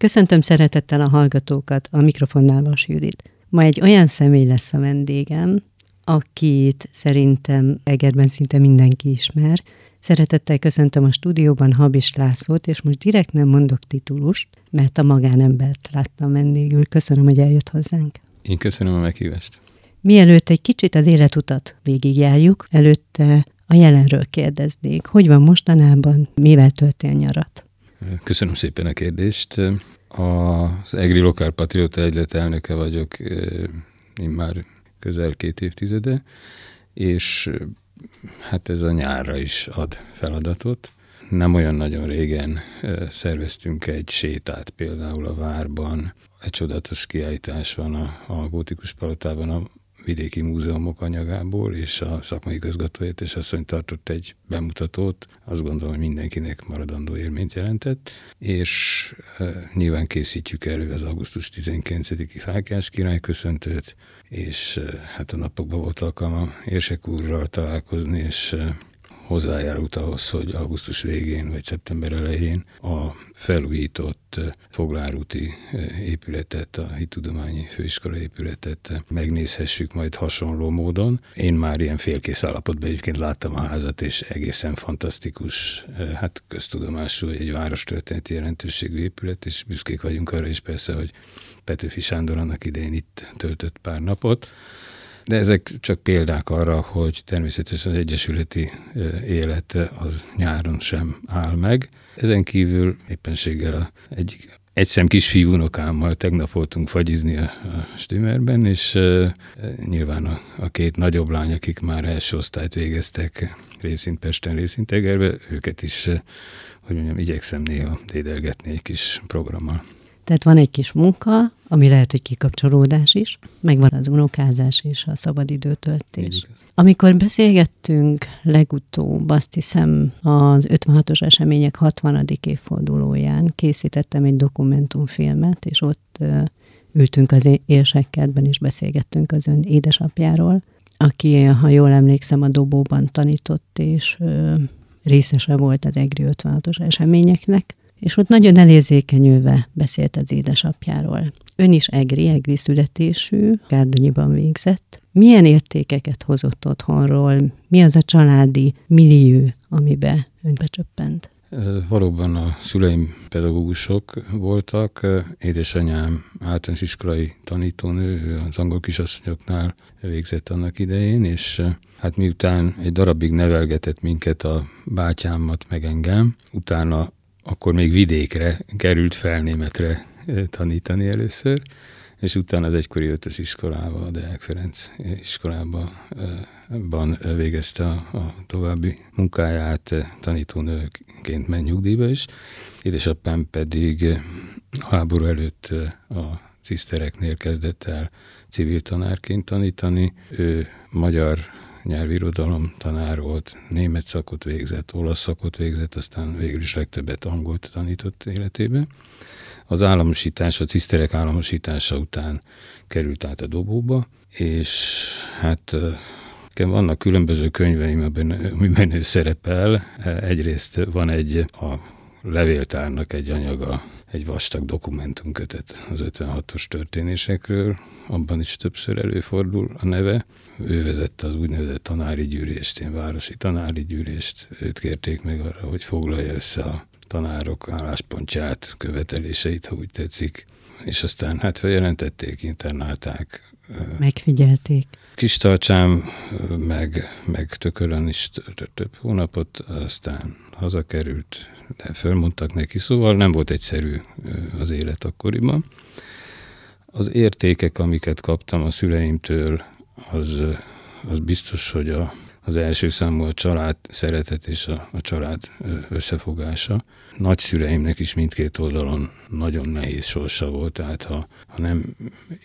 Köszöntöm szeretettel a hallgatókat, a mikrofonnál Vas Judit. Ma egy olyan személy lesz a vendégem, akit szerintem Egerben szinte mindenki ismer. Szeretettel köszöntöm a stúdióban Habis Lászlót, és most direkt nem mondok titulust, mert a magánembert láttam vendégül. Köszönöm, hogy eljött hozzánk. Én köszönöm a meghívást. Mielőtt egy kicsit az életutat végigjárjuk, előtte a jelenről kérdeznék. Hogy van mostanában, mivel töltél nyarat? Köszönöm szépen a kérdést. Az Egri Lokál Patriota Egylet elnöke vagyok én már közel két évtizede, és hát ez a nyárra is ad feladatot. Nem olyan nagyon régen szerveztünk egy sétát például a várban, egy csodatos kiállítás van a, a gótikus palotában, vidéki múzeumok anyagából, és a szakmai közgatóért és asszony tartott egy bemutatót, azt gondolom, hogy mindenkinek maradandó élményt jelentett, és e, nyilván készítjük elő az augusztus 19-i Fákás király köszöntőt, és e, hát a napokban volt alkalma Érsek úrral találkozni, és e, hozzájárult ahhoz, hogy augusztus végén vagy szeptember elején a felújított foglárúti épületet, a hittudományi főiskola épületet megnézhessük majd hasonló módon. Én már ilyen félkész állapotban egyébként láttam a házat, és egészen fantasztikus, hát köztudomású, egy várostörténeti jelentőségű épület, és büszkék vagyunk arra is persze, hogy Petőfi Sándor annak idején itt töltött pár napot. De ezek csak példák arra, hogy természetesen az egyesületi élet az nyáron sem áll meg. Ezen kívül éppenséggel egy egy szem kisfiú unokámmal tegnap voltunk fagyizni a, a Stümerben, és uh, nyilván a, a két nagyobb lány, akik már első osztályt végeztek részint Pesten, részint Egerbe, őket is, hogy mondjam, igyekszem néha dédelgetni egy kis programmal. Tehát van egy kis munka, ami lehet, hogy kikapcsolódás is, meg van az unokázás és a szabadidőtöltés. Amikor beszélgettünk legutóbb, azt hiszem az 56-os események 60. évfordulóján készítettem egy dokumentumfilmet, és ott ültünk az érsekkertben, és beszélgettünk az ön édesapjáról, aki, ha jól emlékszem, a dobóban tanított, és részese volt az EGRI 56-os eseményeknek és ott nagyon elérzékenyülve beszélt az édesapjáról. Ön is egri, egri születésű, Gárdonyiban végzett. Milyen értékeket hozott otthonról? Mi az a családi millió, amibe ön becsöppent? Valóban a szüleim pedagógusok voltak. Édesanyám általános iskolai tanítónő, az angol kisasszonyoknál végzett annak idején, és hát miután egy darabig nevelgetett minket a bátyámat meg engem, utána akkor még vidékre került fel németre tanítani először, és utána az egykori ötös iskolába, a Deák Ferenc iskolában végezte a, a további munkáját, tanítónőként ment nyugdíjba is. Édesapám pedig háború előtt a cisztereknél kezdett el civil tanárként tanítani. Ő magyar nyelvirodalom tanár volt, német szakot végzett, olasz szakot végzett, aztán végül is legtöbbet angolt tanított életében. Az államosítás, a ciszterek államosítása után került át a dobóba, és hát vannak különböző könyveim, amiben ő szerepel. Egyrészt van egy a levéltárnak egy anyaga, egy vastag dokumentumkötet az 56-os történésekről, abban is többször előfordul a neve. Ő vezette az úgynevezett tanári gyűlést, én városi tanári gyűlést, őt kérték meg arra, hogy foglalja össze a tanárok álláspontját, követeléseit, ha úgy tetszik, és aztán hát feljelentették, internálták. Megfigyelték. Kis tartsám, meg, meg tökölön is több hónapot, aztán hazakerült, de fölmondtak neki, szóval nem volt egyszerű az élet akkoriban. Az értékek, amiket kaptam a szüleimtől, az, az biztos, hogy a, az első számú a család szeretet és a, a család összefogása. Nagyszüleimnek is mindkét oldalon nagyon nehéz sorsa volt, tehát ha, ha nem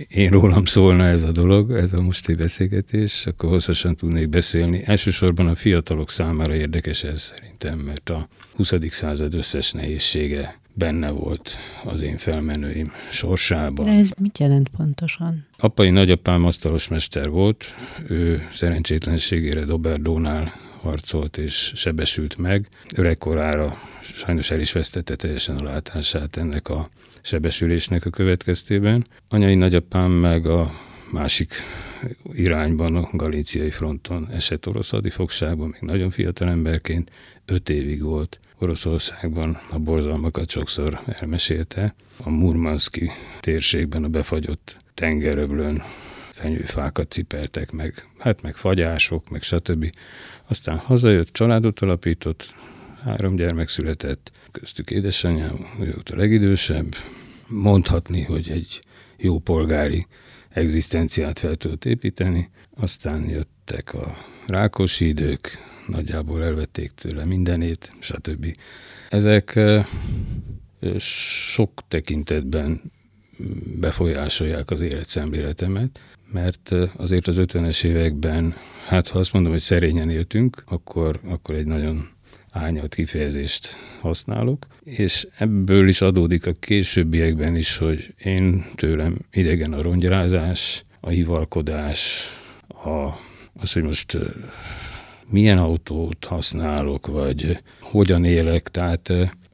én rólam szólna ez a dolog, ez a mostani beszélgetés, akkor hosszasan tudnék beszélni. Elsősorban a fiatalok számára érdekes ez szerintem, mert a 20. század összes nehézsége benne volt az én felmenőim sorsában. De ez mit jelent pontosan? Apai nagyapám asztalos mester volt, ő szerencsétlenségére Doberdónál harcolt és sebesült meg. Öregkorára sajnos el is vesztette teljesen a látását ennek a sebesülésnek a következtében. Anyai nagyapám meg a másik irányban, a galíciai fronton esett orosz hadifogságban, még nagyon fiatal emberként, öt évig volt Oroszországban, a borzalmakat sokszor elmesélte. A Murmanszki térségben a befagyott tengeröblön fenyőfákat cipeltek meg, hát meg fagyások, meg stb. Aztán hazajött, családot alapított, három gyermek született, köztük édesanyám, ő volt a legidősebb. Mondhatni, hogy egy jó polgári egzisztenciát fel tudott építeni. Aztán jöttek a rákosi idők, nagyjából elvették tőle mindenét, stb. Ezek sok tekintetben befolyásolják az életszemléletemet, mert azért az 50-es években, hát ha azt mondom, hogy szerényen éltünk, akkor, akkor egy nagyon ányalt kifejezést használok, és ebből is adódik a későbbiekben is, hogy én tőlem idegen a rongyrázás, a hivalkodás, a, az, hogy most milyen autót használok, vagy hogyan élek, tehát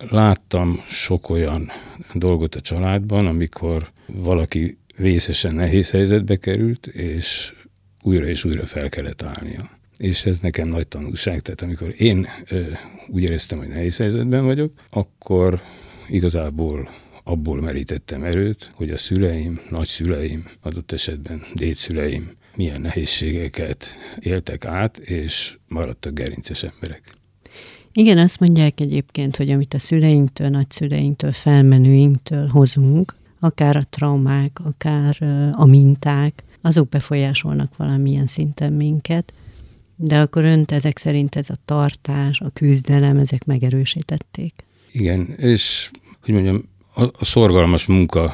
láttam sok olyan dolgot a családban, amikor valaki vészesen nehéz helyzetbe került, és újra és újra fel kellett állnia és ez nekem nagy tanulság. Tehát amikor én ö, úgy éreztem, hogy nehéz helyzetben vagyok, akkor igazából abból merítettem erőt, hogy a szüleim, nagyszüleim, adott esetben dédszüleim milyen nehézségeket éltek át, és maradtak gerinces emberek. Igen, azt mondják egyébként, hogy amit a szüleinktől, nagyszüleinktől, felmenőinktől hozunk, akár a traumák, akár a minták, azok befolyásolnak valamilyen szinten minket, de akkor önt ezek szerint ez a tartás, a küzdelem, ezek megerősítették. Igen, és hogy mondjam, a, a szorgalmas munka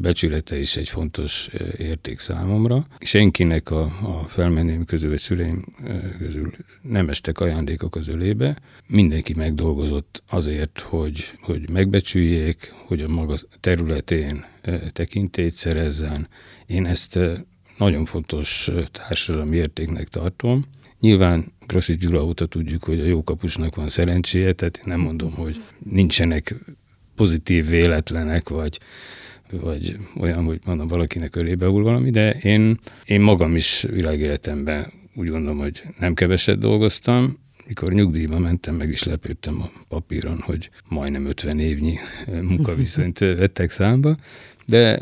becsülete is egy fontos érték számomra. Senkinek a, a felmenőim közül, vagy szüleim közül nem estek ajándékok az ölébe. Mindenki megdolgozott azért, hogy, hogy megbecsüljék, hogy a maga területén tekintét szerezzen. Én ezt nagyon fontos társadalmi értéknek tartom, Nyilván Grossi Gyula óta tudjuk, hogy a jó kapusnak van szerencséje, tehát én nem mondom, hogy nincsenek pozitív véletlenek, vagy, vagy olyan, hogy mondom, valakinek ölébe hull valami, de én, én magam is világéletemben úgy gondolom, hogy nem keveset dolgoztam, mikor nyugdíjba mentem, meg is lepődtem a papíron, hogy majdnem 50 évnyi munkaviszonyt vettek számba, de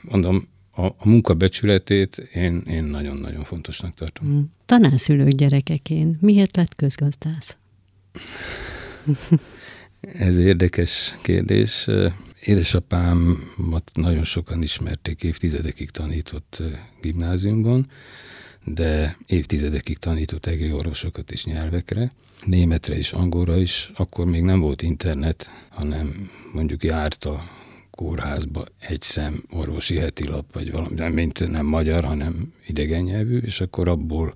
mondom, a, a munka becsületét én, én nagyon-nagyon fontosnak tartom. Mm. Tanárszülők gyerekeként miért lett közgazdász? Ez érdekes kérdés. Édesapámat nagyon sokan ismerték, évtizedekig tanított gimnáziumban, de évtizedekig tanított egri orvosokat is nyelvekre, németre és angolra is. Akkor még nem volt internet, hanem mondjuk járt a kórházba egy szem orvosi heti lap, vagy valami, nem, mint nem magyar, hanem idegen nyelvű, és akkor abból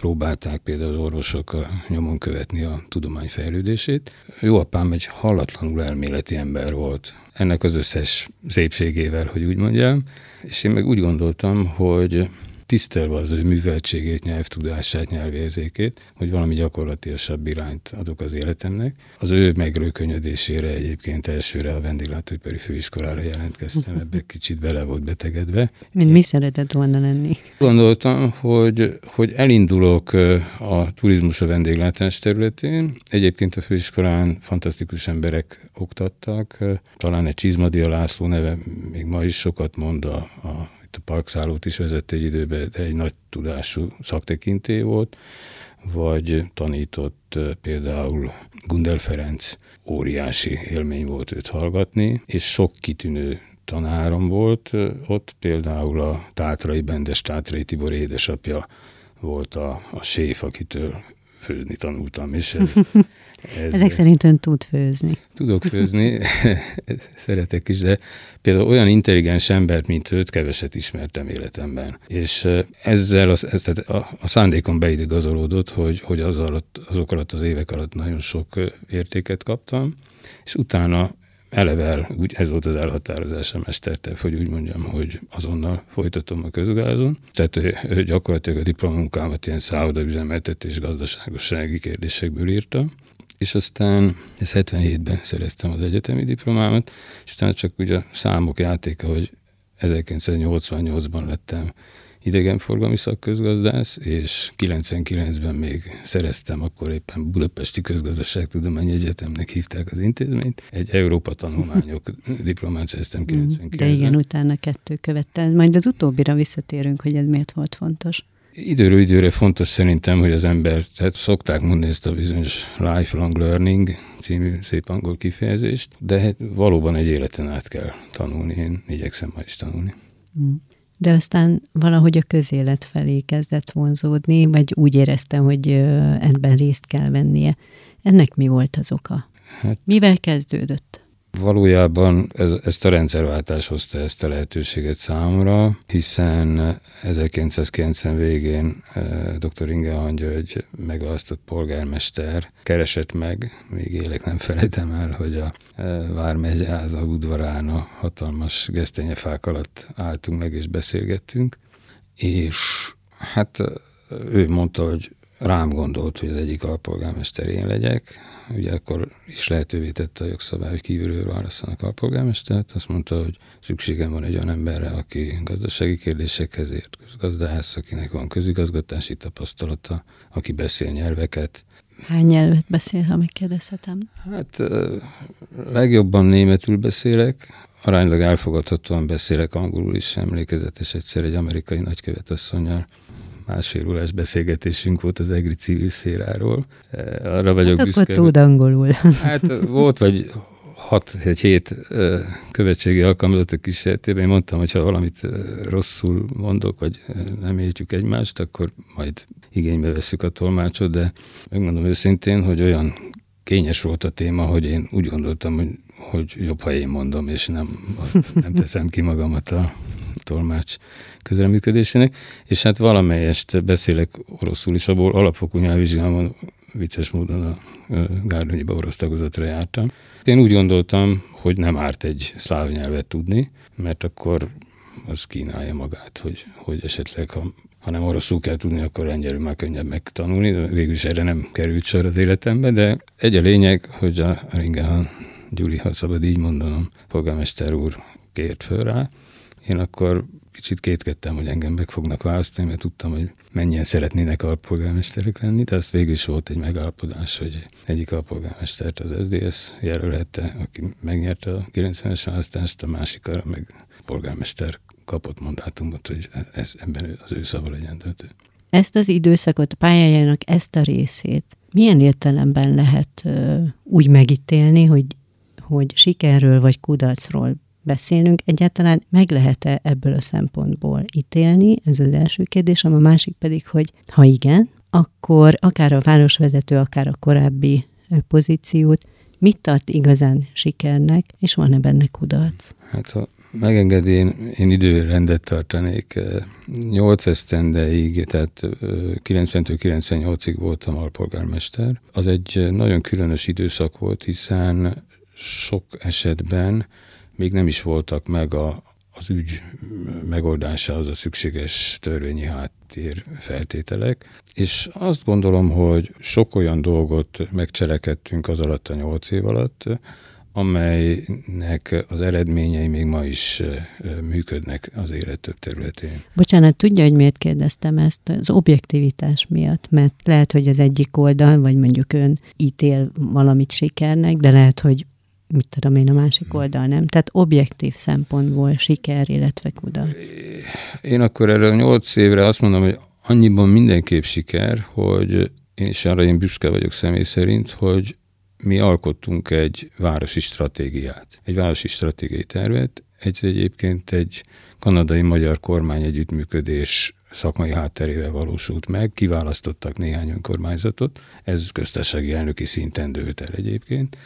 próbálták például az orvosok nyomon követni a tudomány fejlődését. Jó apám egy hallatlanul elméleti ember volt, ennek az összes szépségével, hogy úgy mondjam, és én meg úgy gondoltam, hogy tisztelve az ő műveltségét, nyelvtudását, nyelvérzékét, hogy valami gyakorlatilasabb irányt adok az életemnek. Az ő megrőkönyödésére egyébként elsőre a vendéglátóipari főiskolára jelentkeztem, ebbe kicsit bele volt betegedve. Mint mi szeretett volna lenni? Gondoltam, hogy, hogy elindulok a turizmus a vendéglátás területén. Egyébként a főiskolán fantasztikus emberek oktattak, talán egy Csizmadia László neve még ma is sokat mond a, a itt a parkszállót is vezette egy időben, de egy nagy tudású szaktekinté volt, vagy tanított például Gundel Ferenc, óriási élmény volt őt hallgatni, és sok kitűnő tanárom volt ott, például a Tátrai Bendes Tátrai Tibor édesapja volt a, a séf, akitől főzni tanultam, és ez, ez Ezek szerint ön tud főzni. Tudok főzni, szeretek is, de például olyan intelligens embert, mint őt keveset ismertem életemben. És ezzel az, ez, tehát a, a szándékom beidegazolódott, hogy, hogy az alatt, azok alatt az évek alatt nagyon sok értéket kaptam, és utána eleve úgy ez volt az elhatározás a mesterterv, hogy úgy mondjam, hogy azonnal folytatom a közgázon. Tehát gyakorlatilag a diplomunkámat ilyen szállodaüzemeltetés gazdaságossági kérdésekből írtam és aztán ez 77-ben szereztem az egyetemi diplomámat, és utána csak ugye a számok játéka, hogy 1988-ban lettem idegenforgalmi szakközgazdász, és 99-ben még szereztem, akkor éppen Budapesti Közgazdaságtudományi Egyetemnek hívták az intézményt. Egy Európa tanulmányok diplomát szereztem 99-ben. De igen, utána kettő követte. Majd az utóbbira visszatérünk, hogy ez miért volt fontos. Időről időre fontos szerintem, hogy az ember, tehát szokták mondani ezt a bizonyos lifelong learning című szép angol kifejezést, de hát valóban egy életen át kell tanulni, én igyekszem ma is tanulni. Mm de aztán valahogy a közélet felé kezdett vonzódni, vagy úgy éreztem, hogy ebben részt kell vennie. Ennek mi volt az oka? Hát, Mivel kezdődött? Valójában ez, ezt a rendszerváltás hozta ezt a lehetőséget számomra, hiszen 1990 végén eh, dr. Inge Hangyölgy megválasztott polgármester keresett meg, még élek nem felejtem el, hogy a eh, Vármegye háza udvarán a hatalmas gesztenyefák alatt álltunk meg és beszélgettünk, és hát eh, ő mondta, hogy rám gondolt, hogy az egyik alpolgármester én legyek, ugye akkor is lehetővé tette a jogszabály, hogy kívülről választanak alpolgármestert, azt mondta, hogy szükségem van egy olyan emberre, aki gazdasági kérdésekhez ért, közgazdász, akinek van közigazgatási tapasztalata, aki beszél nyelveket. Hány nyelvet beszél, ha megkérdezhetem? Hát legjobban németül beszélek, aránylag elfogadhatóan beszélek angolul is, emlékezetes egyszer egy amerikai nagykövet asszonyjal másfél órás beszélgetésünk volt az egri civil szféráról. E, arra vagyok hát büszke. tud angolul. Hát volt vagy hat egy hét e, követségi alkalmazott kísérletében. Én mondtam, hogy ha valamit e, rosszul mondok, vagy nem értjük egymást, akkor majd igénybe veszük a tolmácsot, de megmondom őszintén, hogy olyan kényes volt a téma, hogy én úgy gondoltam, hogy, hogy jobb, ha én mondom, és nem, nem teszem ki magamat a tolmács közreműködésének, és hát valamelyest beszélek oroszul is, abból alapfokú nyelvvizsgálomon vicces módon a Gárdonyiba orosz tagozatra jártam. Én úgy gondoltam, hogy nem árt egy szláv nyelvet tudni, mert akkor az kínálja magát, hogy, hogy esetleg ha ha nem oroszul kell tudni, akkor lengyelül már könnyebb megtanulni. Végül is erre nem került sor az életembe, de egy a lényeg, hogy a Ringahan Gyuri, ha szabad így mondanom, polgármester úr kért föl rá. Én akkor kicsit kétkedtem, hogy engem meg fognak választani, mert tudtam, hogy mennyien szeretnének alpolgármesterek lenni, de azt végül is volt egy megállapodás, hogy egyik alpolgármestert az SDS jelölhette, aki megnyerte a 90-es választást, a másikra meg polgármester kapott mandátumot, hogy ez, ebben az ő szava legyen döntő. Ezt az időszakot, pályájának ezt a részét milyen értelemben lehet ö, úgy megítélni, hogy, hogy sikerről vagy kudarcról beszélnünk, egyáltalán meg lehet-e ebből a szempontból ítélni? Ez az első kérdés, a másik pedig, hogy ha igen, akkor akár a városvezető, akár a korábbi pozíciót, mit tart igazán sikernek, és van-e benne kudarc? Hát ha megengedi, én, én időrendet tartanék. 8 esztendeig, tehát 90-től 98-ig voltam alpolgármester. Az egy nagyon különös időszak volt, hiszen sok esetben még nem is voltak meg a, az ügy megoldásához a szükséges törvényi háttér feltételek, és azt gondolom, hogy sok olyan dolgot megcselekedtünk az alatt a nyolc év alatt, amelynek az eredményei még ma is működnek az élet több területén. Bocsánat, tudja, hogy miért kérdeztem ezt? Az objektivitás miatt, mert lehet, hogy az egyik oldal, vagy mondjuk ön ítél valamit sikernek, de lehet, hogy mit tudom én, a másik oldal nem. Tehát objektív szempontból siker, illetve kudarc. Én akkor erre a nyolc évre azt mondom, hogy annyiban mindenképp siker, hogy én is arra én büszke vagyok személy szerint, hogy mi alkottunk egy városi stratégiát, egy városi stratégiai tervet, egy egyébként egy kanadai-magyar kormány együttműködés szakmai hátterével valósult meg, kiválasztottak néhány önkormányzatot, ez köztársasági elnöki szinten dőlt el egyébként,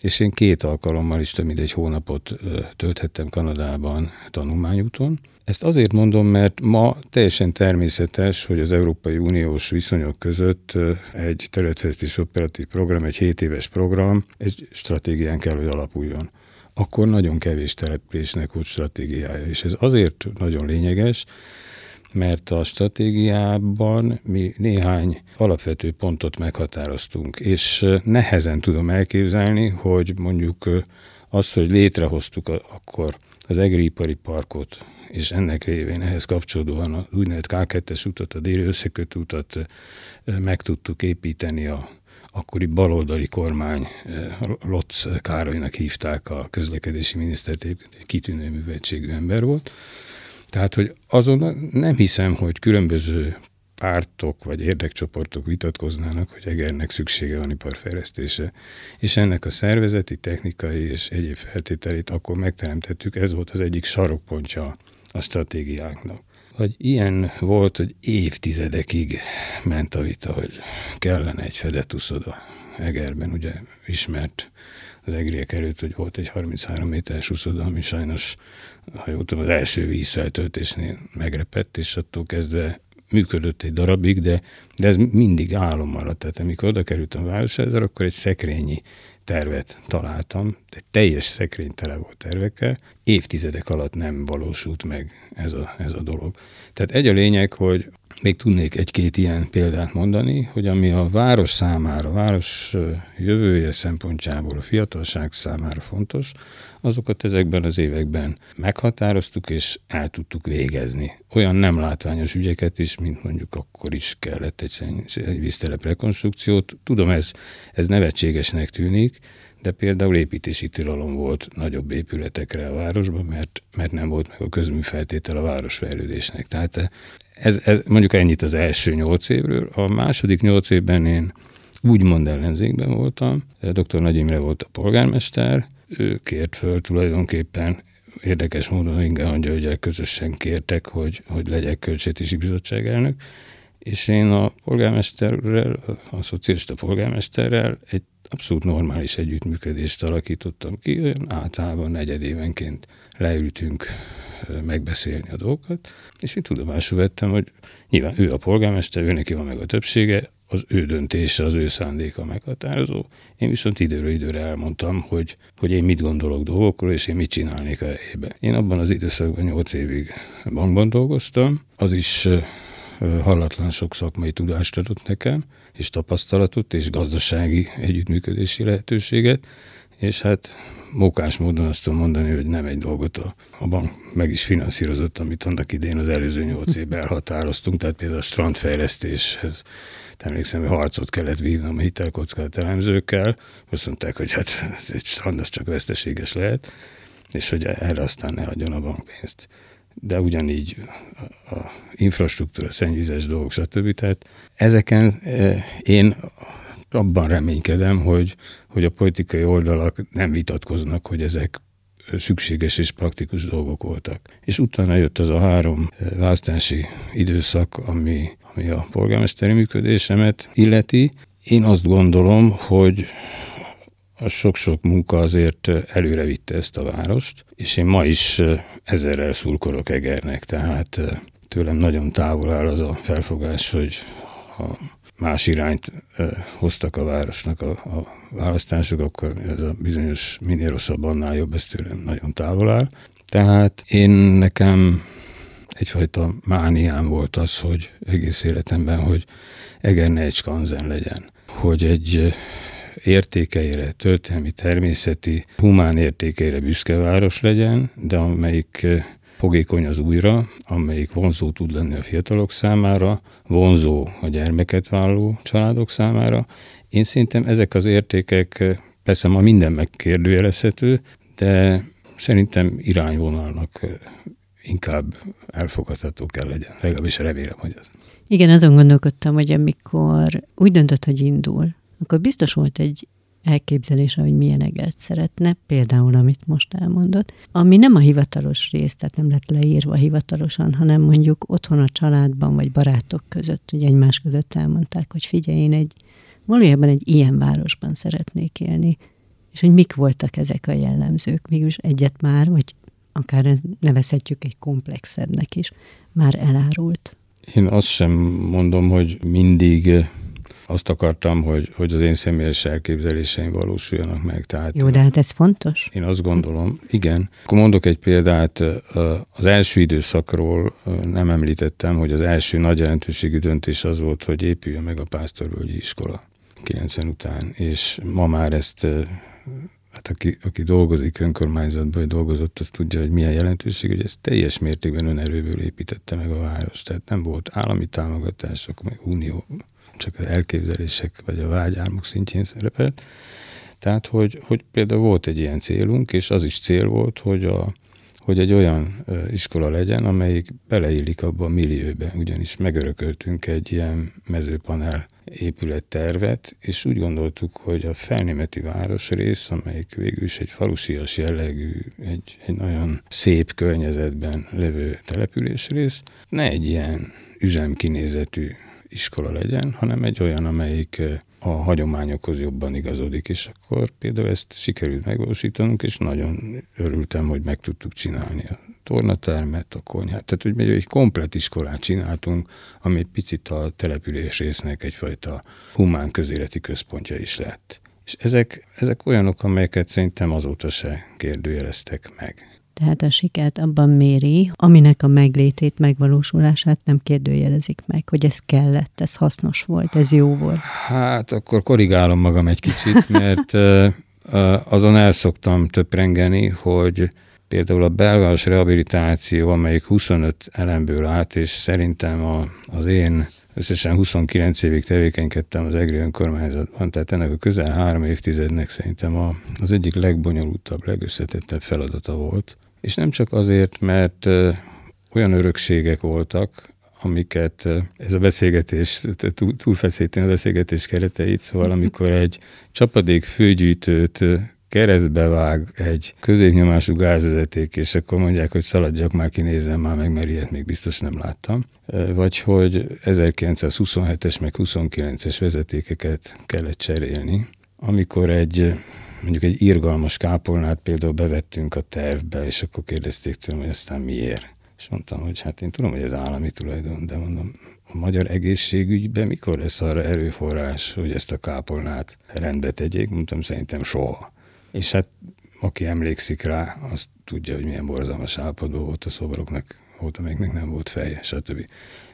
és én két alkalommal is több mint egy hónapot tölthettem Kanadában tanulmányúton. Ezt azért mondom, mert ma teljesen természetes, hogy az Európai Uniós viszonyok között egy területfejlesztés operatív program, egy 7 éves program, egy stratégián kell, hogy alapuljon. akkor nagyon kevés településnek volt stratégiája. És ez azért nagyon lényeges, mert a stratégiában mi néhány alapvető pontot meghatároztunk, és nehezen tudom elképzelni, hogy mondjuk az, hogy létrehoztuk akkor az egriipari parkot, és ennek révén ehhez kapcsolódóan az úgynevezett K2-es utat, a déli összekötő utat meg tudtuk építeni a akkori baloldali kormány, Lotz Károlynak hívták a közlekedési minisztert, egy kitűnő műveltségű ember volt. Tehát, hogy azon nem hiszem, hogy különböző pártok vagy érdekcsoportok vitatkoznának, hogy Egernek szüksége van iparfejlesztése. És ennek a szervezeti, technikai és egyéb feltételét akkor megteremtettük, ez volt az egyik sarokpontja a stratégiánknak. Vagy ilyen volt, hogy évtizedekig ment a vita, hogy kellene egy fedett uszoda Egerben, ugye ismert az egriek előtt, hogy volt egy 33 méteres uszoda, ami sajnos, ha jól tudom, az első vízfeltöltésnél megrepett, és attól kezdve működött egy darabig, de, de ez mindig álom maradt. Tehát amikor oda kerültem a Városházára, akkor egy szekrényi tervet találtam, de teljes szekrény tele volt tervekkel, évtizedek alatt nem valósult meg ez a, ez a dolog. Tehát egy a lényeg, hogy még tudnék egy-két ilyen példát mondani, hogy ami a város számára, a város jövője szempontjából, a fiatalság számára fontos, azokat ezekben az években meghatároztuk és el tudtuk végezni. Olyan nem látványos ügyeket is, mint mondjuk akkor is kellett egy, egy víztelep rekonstrukciót. Tudom, ez, ez nevetségesnek tűnik, de például építési tilalom volt nagyobb épületekre a városban, mert, mert nem volt meg a közműfeltétel a városfejlődésnek. Tehát ez, ez mondjuk ennyit az első nyolc évről. A második nyolc évben én úgymond ellenzékben voltam. Dr. Nagy Imre volt a polgármester, ő kért föl tulajdonképpen érdekes módon Inge Angyal közösen kértek, hogy, hogy legyek költségvetési bizottság elnök, és én a polgármesterrel, a szocialista polgármesterrel egy abszolút normális együttműködést alakítottam ki, olyan általában negyedévenként leültünk megbeszélni a dolgokat, és én tudomásul vettem, hogy nyilván ő a polgármester, ő neki van meg a többsége, az ő döntése, az ő szándéka meghatározó. Én viszont időről időre elmondtam, hogy, hogy én mit gondolok dolgokról, és én mit csinálnék a helyében. Én abban az időszakban 8 évig bankban dolgoztam, az is hallatlan sok szakmai tudást adott nekem, és tapasztalatot, és gazdasági együttműködési lehetőséget, és hát mókás módon azt tudom mondani, hogy nem egy dolgot a, a bank meg is finanszírozott, amit annak idén az előző nyolc évben elhatároztunk, tehát például a strandfejlesztéshez emlékszem, hogy harcot kellett vívnom a hitelkockázat elemzőkkel, azt mondták, hogy hát egy strand az csak veszteséges lehet, és hogy erre aztán ne adjon a bank pénzt. De ugyanígy a, a infrastruktúra, szennyvizes dolgok, stb. Tehát ezeken eh, én abban reménykedem, hogy, hogy a politikai oldalak nem vitatkoznak, hogy ezek szükséges és praktikus dolgok voltak. És utána jött az a három eh, választási időszak, ami, ami a polgármesteri működésemet illeti. Én azt gondolom, hogy a sok-sok munka azért előre vitte ezt a várost, és én ma is ezerrel szurkolok Egernek, tehát eh, tőlem nagyon távol áll az a felfogás, hogy a más irányt hoztak a városnak a, a választások, akkor ez a bizonyos minél rosszabb, annál jobb, ez tőlem nagyon távol áll. Tehát én nekem egyfajta mániám volt az, hogy egész életemben, hogy Eger egy skanzen legyen. Hogy egy értékeire, történelmi, természeti, humán értékeire büszke város legyen, de amelyik fogékony az újra, amelyik vonzó tud lenni a fiatalok számára, vonzó a gyermeket vállaló családok számára. Én szerintem ezek az értékek, persze ma minden megkérdőjelezhető, de szerintem irányvonalnak inkább elfogadható kell legyen. Legalábbis remélem, hogy ez. Igen, azon gondolkodtam, hogy amikor úgy döntött, hogy indul, akkor biztos volt egy elképzelése, hogy milyen eget szeretne, például amit most elmondott, ami nem a hivatalos rész, tehát nem lett leírva hivatalosan, hanem mondjuk otthon a családban, vagy barátok között, ugye egymás között elmondták, hogy figyelj, én egy, valójában egy ilyen városban szeretnék élni, és hogy mik voltak ezek a jellemzők, mégis egyet már, vagy akár nevezhetjük egy komplexebbnek is, már elárult. Én azt sem mondom, hogy mindig azt akartam, hogy, hogy az én személyes elképzeléseim valósuljanak meg. Tehát, Jó, de hát ez fontos. Én azt gondolom, igen. Akkor mondok egy példát, az első időszakról nem említettem, hogy az első nagy jelentőségű döntés az volt, hogy épüljön meg a Pásztorvölgyi iskola 90 után, és ma már ezt hát aki, aki dolgozik önkormányzatban, vagy dolgozott, az tudja, hogy milyen jelentőség, hogy ez teljes mértékben önerőből építette meg a város. Tehát nem volt állami támogatások, meg unió, csak az elképzelések vagy a vágyálmok szintjén szerepelt. Tehát, hogy, hogy például volt egy ilyen célunk, és az is cél volt, hogy, a, hogy egy olyan iskola legyen, amelyik beleillik abba a millióbe, ugyanis megörököltünk egy ilyen mezőpanel épülettervet, és úgy gondoltuk, hogy a felnémeti városrész, amelyik végül is egy falusias jellegű, egy, egy nagyon szép környezetben levő településrész, ne egy ilyen üzemkinézetű iskola legyen, hanem egy olyan, amelyik a hagyományokhoz jobban igazodik, és akkor például ezt sikerült megvalósítanunk, és nagyon örültem, hogy meg tudtuk csinálni a tornatermet, a konyhát. Tehát, hogy egy komplet iskolát csináltunk, ami picit a település résznek egyfajta humán közéleti központja is lett. És ezek, ezek olyanok, amelyeket szerintem azóta se kérdőjeleztek meg. Tehát a sikert abban méri, aminek a meglétét, megvalósulását nem kérdőjelezik meg, hogy ez kellett, ez hasznos volt, ez jó volt. Hát akkor korrigálom magam egy kicsit, mert azon el szoktam töprengeni, hogy például a belváros rehabilitáció, amelyik 25 elemből állt, és szerintem a, az én összesen 29 évig tevékenykedtem az EGRI önkormányzatban, tehát ennek a közel három évtizednek szerintem a, az egyik legbonyolultabb, legösszetettebb feladata volt. És nem csak azért, mert olyan örökségek voltak, amiket ez a beszélgetés, túlfeszíteni a beszélgetés kereteit, szóval amikor egy csapadék főgyűjtőt keresztbe vág egy középnyomású gázvezeték, és akkor mondják, hogy szaladjak már, kinézem már meg, mert ilyet még biztos nem láttam. Vagy hogy 1927-es meg 29-es vezetékeket kellett cserélni, amikor egy mondjuk egy irgalmas kápolnát például bevettünk a tervbe, és akkor kérdezték tőlem, hogy aztán miért. És mondtam, hogy hát én tudom, hogy ez állami tulajdon, de mondom, a magyar egészségügyben mikor lesz arra erőforrás, hogy ezt a kápolnát rendbe tegyék? Mondtam, szerintem soha. És hát aki emlékszik rá, azt tudja, hogy milyen borzalmas állapotban volt a szobroknak, volt, amelyiknek nem volt feje, stb.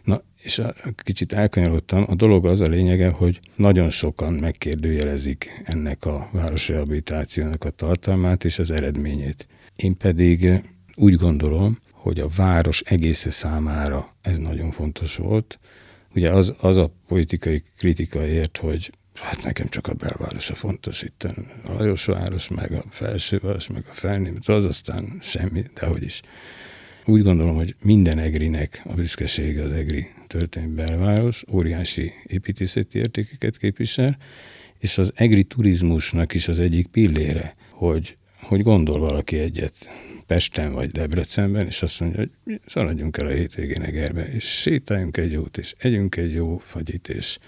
Na, és a, kicsit elkanyarodtam, a dolog az a lényege, hogy nagyon sokan megkérdőjelezik ennek a városrehabilitációnak a tartalmát és az eredményét. Én pedig úgy gondolom, hogy a város egésze számára ez nagyon fontos volt. Ugye az, az a politikai kritika ért, hogy hát nekem csak a belváros a fontos, itt a Lajosváros, meg a felsőváros, meg a felnémet, az aztán semmi, de hogy is. Úgy gondolom, hogy minden egrinek a büszkesége az egri történelmi belváros, óriási építészeti értékeket képvisel, és az egri turizmusnak is az egyik pillére, hogy, hogy gondol valaki egyet Pesten vagy Debrecenben, és azt mondja, hogy szaladjunk el a hétvégén Egerbe, és sétáljunk egy jót, és együnk egy jó fagyit, és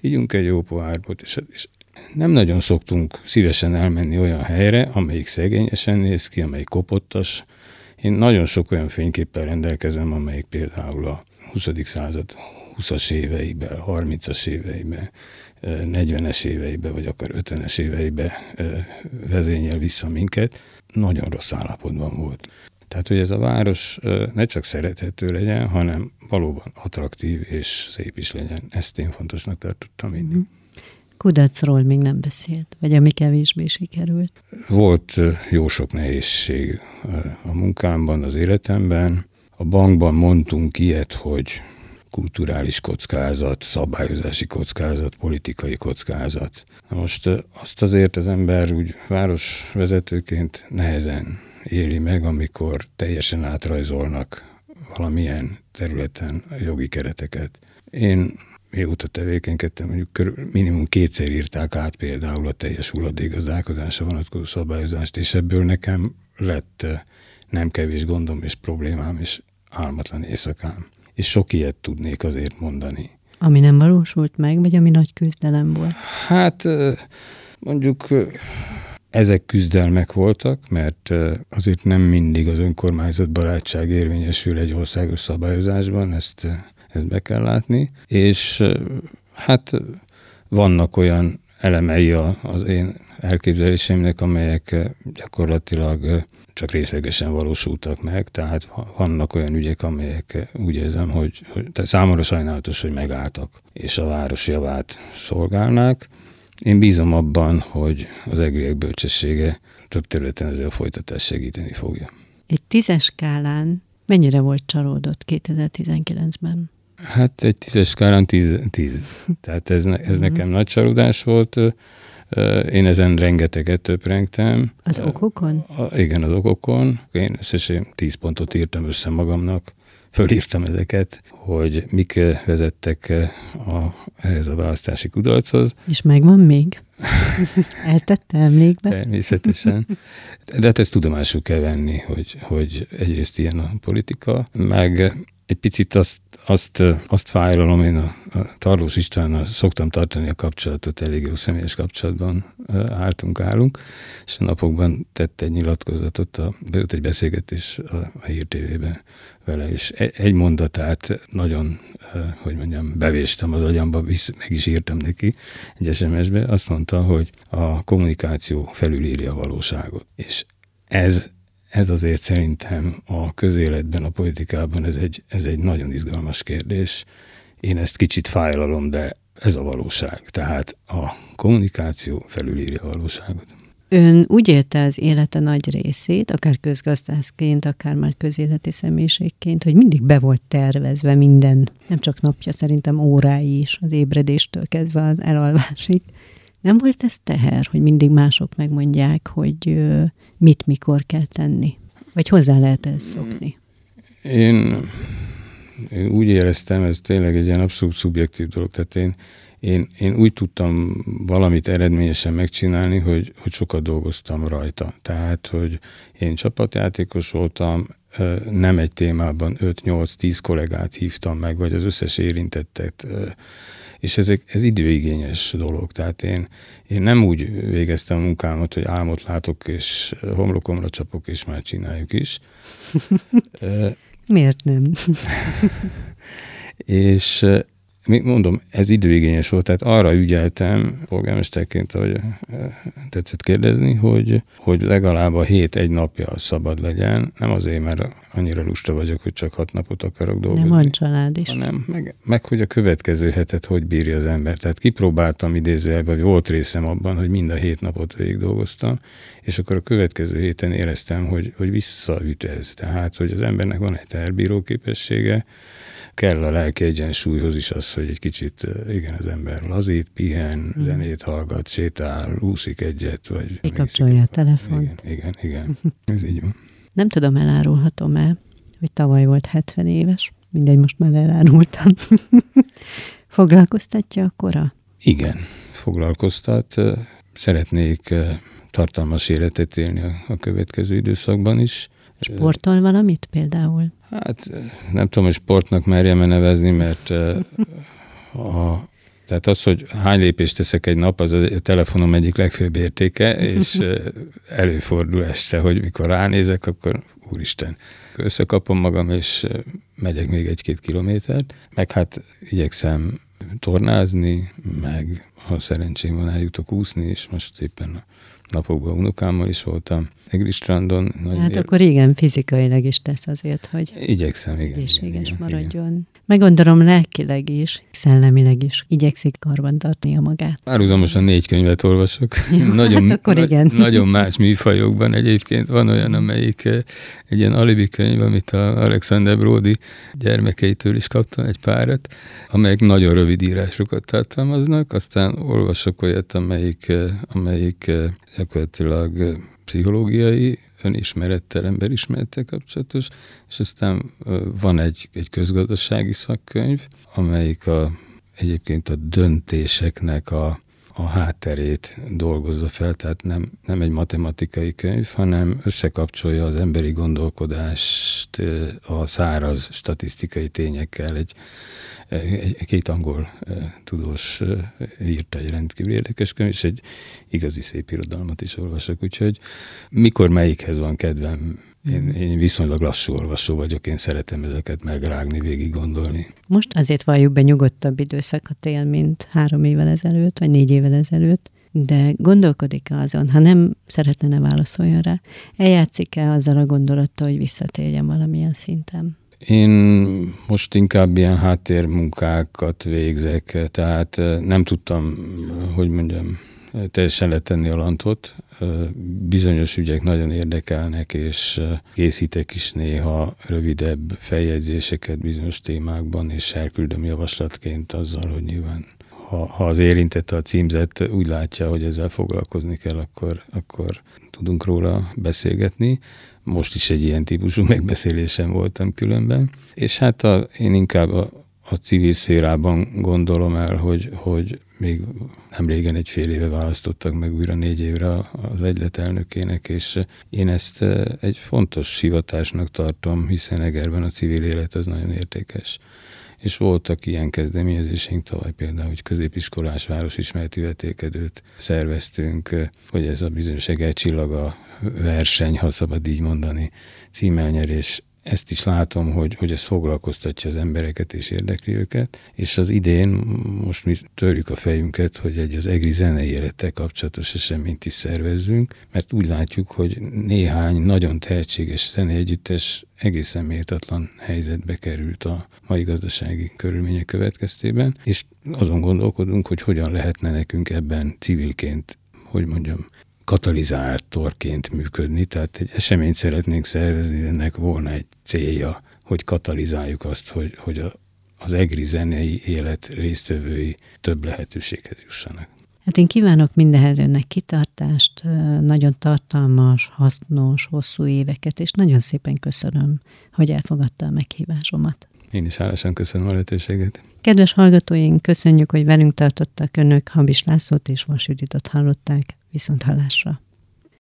ígyunk egy jó pohárbot, és, és nem nagyon szoktunk szívesen elmenni olyan helyre, amelyik szegényesen néz ki, amelyik kopottas. Én nagyon sok olyan fényképpel rendelkezem, amelyik például a 20. század 20-as éveiben, 30-as éveiben, 40-es éveiben, vagy akár 50-es éveiben vezényel vissza minket, nagyon rossz állapotban volt. Tehát, hogy ez a város ne csak szerethető legyen, hanem valóban attraktív és szép is legyen. Ezt én fontosnak tartottam mindig. Mhm. Kudarcról még nem beszélt, vagy ami kevésbé sikerült? Volt jó sok nehézség a munkámban, az életemben. A bankban mondtunk ilyet, hogy kulturális kockázat, szabályozási kockázat, politikai kockázat. Na most azt azért az ember úgy városvezetőként nehezen éli meg, amikor teljesen átrajzolnak valamilyen területen jogi kereteket. Én mióta tevékenykedtem, mondjuk minimum kétszer írták át például a teljes hulladékgazdálkodásra vonatkozó szabályozást, és ebből nekem lett nem kevés gondom és problémám, és álmatlan éjszakám és sok ilyet tudnék azért mondani. Ami nem valósult meg, vagy ami nagy küzdelem volt? Hát mondjuk ezek küzdelmek voltak, mert azért nem mindig az önkormányzat barátság érvényesül egy országos szabályozásban, ezt, ezt be kell látni, és hát vannak olyan elemei az én elképzeléseimnek, amelyek gyakorlatilag csak részlegesen valósultak meg, tehát vannak olyan ügyek, amelyek úgy érzem, hogy, hogy tehát számomra sajnálatos, hogy megálltak, és a város javát szolgálnák. Én bízom abban, hogy az egriek bölcsessége több területen ezzel a folytatást segíteni fogja. Egy tízes skálán mennyire volt csalódott 2019-ben? Hát egy tízes skálán tíz. tíz. Tehát ez, ne, ez nekem nagy csalódás volt. Én ezen rengeteget töprengtem. Az okokon? A, igen, az okokon. Én összesen tíz pontot írtam össze magamnak, fölírtam ezeket, hogy mik vezettek a, ehhez a választási kudarchoz. És megvan még? Eltette emlékbe? Természetesen. De hát ezt tudomásul kell venni, hogy, hogy egyrészt ilyen a politika, meg egy picit azt, azt, azt fájlalom, én a, a Tarlós Istvánnal szoktam tartani a kapcsolatot, elég jó személyes kapcsolatban álltunk, állunk, és a napokban tett egy nyilatkozatot, a, egy beszélgetés a, a Hír TV-ben vele, és egy, egy mondatát nagyon, hogy mondjam, bevéstem az agyamba, visz, meg is írtam neki egy SMS-be, azt mondta, hogy a kommunikáció felülírja a valóságot. És ez ez azért szerintem a közéletben, a politikában ez egy, ez egy nagyon izgalmas kérdés. Én ezt kicsit fájlalom, de ez a valóság. Tehát a kommunikáció felülírja a valóságot. Ön úgy élte az élete nagy részét, akár közgazdászként, akár már közéleti személyiségként, hogy mindig be volt tervezve minden, nem csak napja, szerintem órái is, az ébredéstől kezdve az elalvásig. Nem volt ez teher, hogy mindig mások megmondják, hogy mit mikor kell tenni? Vagy hozzá lehet ezt szokni? Én, én úgy éreztem, ez tényleg egy ilyen abszolút szubjektív dolog, tehát én, én, én úgy tudtam valamit eredményesen megcsinálni, hogy, hogy sokat dolgoztam rajta. Tehát, hogy én csapatjátékos voltam, nem egy témában 5-8-10 kollégát hívtam meg, vagy az összes érintettet és ezek, ez időigényes dolog. Tehát én, én nem úgy végeztem a munkámat, hogy álmot látok, és homlokomra csapok, és már csináljuk is. Miért nem? és mondom, ez időigényes volt, tehát arra ügyeltem, polgármesterként, hogy eh, tetszett kérdezni, hogy, hogy legalább a hét egy napja szabad legyen, nem azért, mert annyira lusta vagyok, hogy csak hat napot akarok dolgozni. Nem van család is. Hanem meg, meg, hogy a következő hetet hogy bírja az ember. Tehát kipróbáltam idézőjelben, hogy volt részem abban, hogy mind a hét napot végig dolgoztam, és akkor a következő héten éreztem, hogy, hogy visszaüt ez. Tehát, hogy az embernek van egy terbíró képessége, kell a lelki egyensúlyhoz is az, hogy egy kicsit, igen, az ember lazít, pihen, mm. zenét hallgat, sétál, úszik egyet, vagy... Kikapcsolja a telefont. Igen, igen, igen. Ez így van. Nem tudom, elárulhatom-e, hogy tavaly volt 70 éves. Mindegy, most már elárultam. Foglalkoztatja a kora? Igen, foglalkoztat. Szeretnék tartalmas életet élni a következő időszakban is. Sportol valamit például? Hát nem tudom, hogy sportnak merjem-e nevezni, mert a, tehát az, hogy hány lépést teszek egy nap, az a telefonom egyik legfőbb értéke, és előfordul este, hogy mikor ránézek, akkor úristen, összekapom magam, és megyek még egy-két kilométert, meg hát igyekszem tornázni, meg ha szerencsém van, eljutok úszni, és most éppen napokban unokámmal is voltam. Egri strandon. Hát ér... akkor igen, fizikailag is tesz azért, hogy Igyekszem, igen. Egészséges igen, maradjon. Igen. Meg gondolom lelkileg is, szellemileg is igyekszik karban tartani a magát. Párhuzamosan négy könyvet olvasok. Jó, nagyon, hát akkor igen. Na, nagyon más műfajokban egyébként. Van olyan, amelyik eh, egy ilyen alibi könyv, amit a Alexander Brody gyermekeitől is kaptam egy párat, amelyek nagyon rövid írásokat tartalmaznak. Aztán olvasok olyat, amelyik, eh, amelyik eh, gyakorlatilag pszichológiai, önismerettel, emberismerettel kapcsolatos, és aztán van egy, egy közgazdasági szakkönyv, amelyik a, egyébként a döntéseknek a, a hátterét dolgozza fel, tehát nem, nem egy matematikai könyv, hanem összekapcsolja az emberi gondolkodást a száraz statisztikai tényekkel. Egy, egy, két angol tudós írta egy rendkívül érdekes könyv, és egy igazi szép irodalmat is olvasok, úgyhogy mikor melyikhez van kedvem, Én, én viszonylag lassú olvasó vagyok, én szeretem ezeket megrágni, végig gondolni. Most azért valljuk be nyugodtabb időszakot él, mint három évvel ezelőtt, vagy négy évvel ezelőtt, de gondolkodik -e azon, ha nem szeretne, ne válaszoljon rá, eljátszik-e azzal a gondolattal, hogy visszatérjen valamilyen szinten? Én most inkább ilyen háttérmunkákat végzek, tehát nem tudtam, hogy mondjam, teljesen letenni a lantot. Bizonyos ügyek nagyon érdekelnek, és készítek is néha rövidebb feljegyzéseket bizonyos témákban, és elküldöm javaslatként azzal, hogy nyilván ha, ha az érintett a címzet úgy látja, hogy ezzel foglalkozni kell, akkor, akkor tudunk róla beszélgetni. Most is egy ilyen típusú megbeszélésen voltam különben. És hát a, én inkább a, a civil szférában gondolom el, hogy, hogy még nem régen egy fél éve választottak meg újra négy évre az egylet elnökének, és én ezt egy fontos hivatásnak tartom, hiszen Egerben a civil élet az nagyon értékes. És voltak ilyen kezdeményezéseink tavaly például, hogy középiskolás városismereti vetékedőt szerveztünk, hogy ez a bizonyos csillaga verseny, ha szabad így mondani, címelnyerés ezt is látom, hogy, hogy ez foglalkoztatja az embereket és érdekli őket, és az idén most mi törjük a fejünket, hogy egy az egri zenei élettel kapcsolatos eseményt is szervezzünk, mert úgy látjuk, hogy néhány nagyon tehetséges zenei együttes egészen méltatlan helyzetbe került a mai gazdasági körülmények következtében, és azon gondolkodunk, hogy hogyan lehetne nekünk ebben civilként, hogy mondjam, katalizátorként működni, tehát egy eseményt szeretnénk szervezni, ennek volna egy célja, hogy katalizáljuk azt, hogy, hogy a, az egri zenei élet résztvevői több lehetőséghez jussanak. Hát én kívánok mindenhez önnek kitartást, nagyon tartalmas, hasznos, hosszú éveket, és nagyon szépen köszönöm, hogy elfogadta a meghívásomat. Én is hálásan köszönöm a lehetőséget. Kedves hallgatóink, köszönjük, hogy velünk tartottak önök. Habis Lászlót és Vas Juditot hallották. Viszont hallásra.